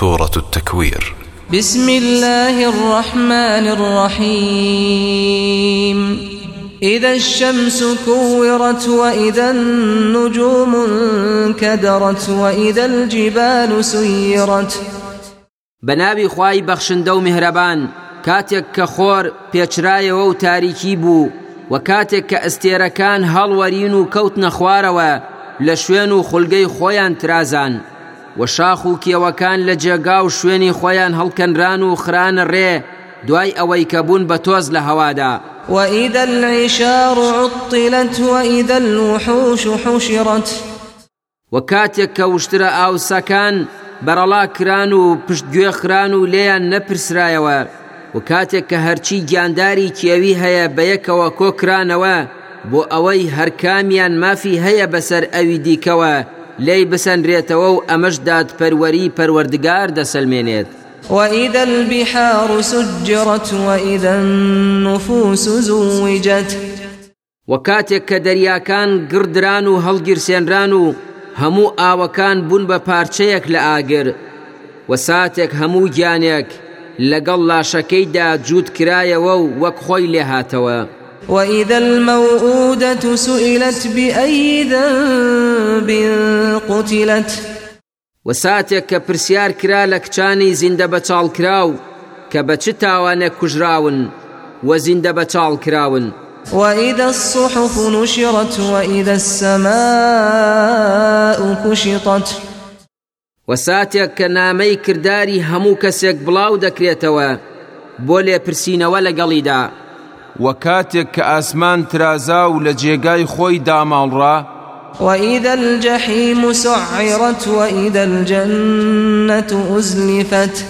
سورة التكوير. بسم الله الرحمن الرحيم. إذا الشمس كورت وإذا النجوم انكدرت وإذا الجبال سيرت. بەناوی خوای بەخشندە و میهرەبان کاتێک کە خۆر پێچرایەوە و تاریکی بوو و کاتێک کە ئەستێرەکان هەڵوەرین و کەوتنەخوارەوە لە شوێن و خولگەی خۆیان ترازان. و شاخ و کێوەکان لە جێگا و شوێنی خۆیان هەڵکەنران و خرانە ڕێ دوای ئەوەی کە بوون بە تۆز لە هەوادا. وإذا العشار عطلت وإذا الوحوش حشرت و کاتێک کە وشترە ئاوسەکان بەرەڵا کران و پشتگوێ خران و لێیان نەپرسرایەوە. و کاتێک کە هەرچی گیانداری کێوی هەیە بە یەکەوە کۆکرانەوە بۆ ئەوەی هەرکامیان مافی هەیە بەسەر ئەوی دیکەوە. لێ بسەنرێتەوە و ئەمەش دادپەروەری پەروەردگار دەسەلمێنێت. وإذا البحار سجرت وإذا النفوس زوجت وكاتك كدرياكان قردران وهلقر سينران همو آوكان بن بپارچيك لآگر وساتك همو جانيك لقل لا شكيدا جود كرايا وو وكخوي لهاتوا وإذا الموءودة سئلت بأي ذنب قتلت. و ساتێک کە پرسیار کرا لە کچانی زیندە بە چاڵکراو کە بە چ تاوانە کوژراون و زیندە بە چاڵ کراون. وإذا الصحف نشرت وإذا السماء كشطت. و ساتێک کە نامەی کردداری هەموو کەسێک بڵاو دەکرێتەوە بۆ لێپرسینەوە لەگەڵیدا. و کاتێک کە ئاسمان ترازا و لە جێگای خۆی داماڵڕا وإذا الجحيم سعرت وإذا الجنة أزلفت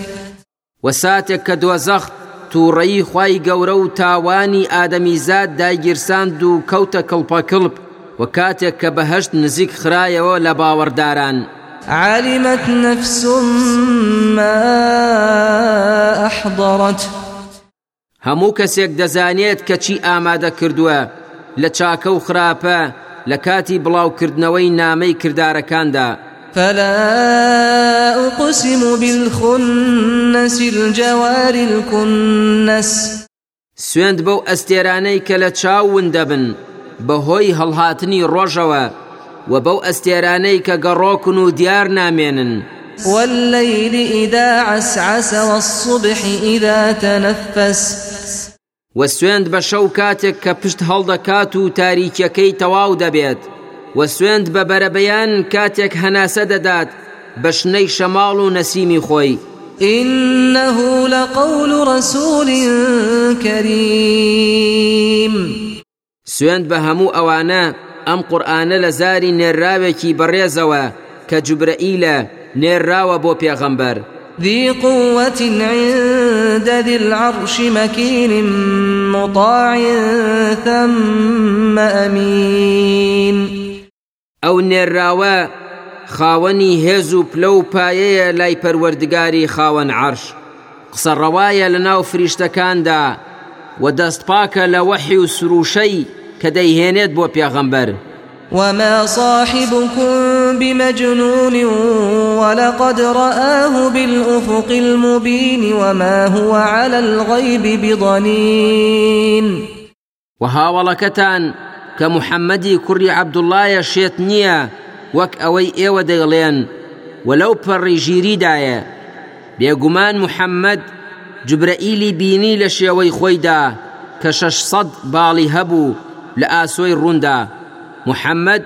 و ساتێک کە دۆزەخ تووڕەیی خی گەورە و تاوانی ئادەمیزاد دایگیرساند و کەوتە کڵپەکڵپ و کاتێک کە بەهشت نزیک خرایەوە لە باوەڕداران. علمت نفس ما أحضرت هەموو کەسێک دەزانێت کە چی ئامادە کردووە لە چاکە و خراپە لە کاتی بڵاوکردنەوەی نامەی کردارەکاندا. فلا أقسم بالخنس الجوار الكنس سوێند بەو ئەستێرانەی کە لە چاون دەبن بەهۆی هەڵهاتنی ڕۆژەوە و بەو ئەستێرانەی کە گەڕۆکن و دیار نامێنن. والليل إذا عسعس والصبح إذا تنفس و سوێند بە شەو کاتێک کە پشت هەڵدەکات و تاریکەکەی تەواو دەبێت. و سوێند بە بەرەبەیان کاتێک هەناسە دەدات بە شنەی شەماڵ و نەسیمی خۆی. إنه لقول رسول كريم. سوێند بە هەموو ئەوانە ئەم قورآانە لە زاری نێرااوێکی بەڕێزەوە کە جوبرەئیلە نێراوە بۆ پێغەمبەر. ذي قوة عند ذي العرش مكين مطاع ثم أمين. ئەو نێراوە خاوەنی هێز و پلە و پایەیە لای پەروەردگاری خاوەن عرش. قسە ڕەوایە لە ناو فریشتەکاندا و دەستپاکە لە وەحی و سروشەی کە دەیهێنێت بۆ پێغەمبەر وما صاحبكم بمجنون ولقد رآه بالأفق المبين وما هو على الغيب بضنين. وهاوڵەکەتان کە محەممەدی کوڕی عەبدوڵایە شێت نییە وەک ئەوەی ئێوە دەیڵێن وەلەو پەڕی بێگومان محەممەد جبرەئیلی بینی لە شێوەی خۆیدا کە شەش سەد باڵی هەبوو لە ئاسۆی محەممەد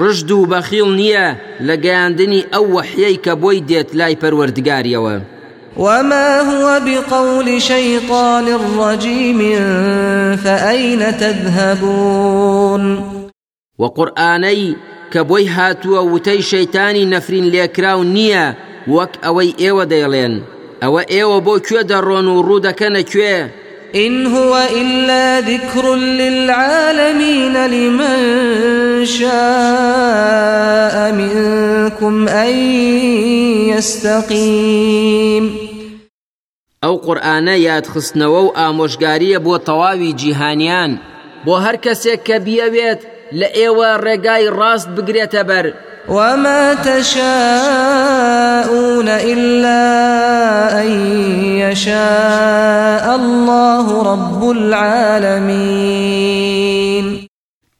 ڕژد و بەخیڵ نییە لە گەیاندنی ئەو وەحیەی کە بۆی دێت لای پەروەردگاریەوە وما هو بقول شيطان رجيم فأين تذهبون؟ وقرآني كبوي هاتوا وتي شيطاني نفرين ليكراو نية وەک ئەوەی ئێوە دەیڵێن. ئەو ئێوە بۆ کوێ دەڕۆن و ڕوو دەکەنە کوێ إن هو إلا ذكر للعالمين لمن شاء منكم أن يستقيم. ئەو قورئانە یادخستنەوە و ئامۆژگاریە بۆ تەواوی جیهانیان. بۆ هەر کەسێک کە بیەوێت لە ئێوە ڕێگای ڕاست بگرێتە بەر. وما تشاءون إلا أن يشاء الله. رب العالمين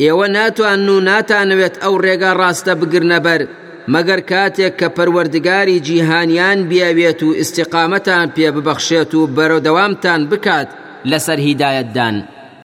ئێوە ناتوان ناتانەوێت ئەو ڕێگە ڕاستە بگرنە بەر مەگەر کاتێک کە پەروەردگاری جیهانیان بیاوێت و ئیسیقامەتان پێ ببەخشێت و بەرەودەوامتان بکات لەسەر هیدایەتدان.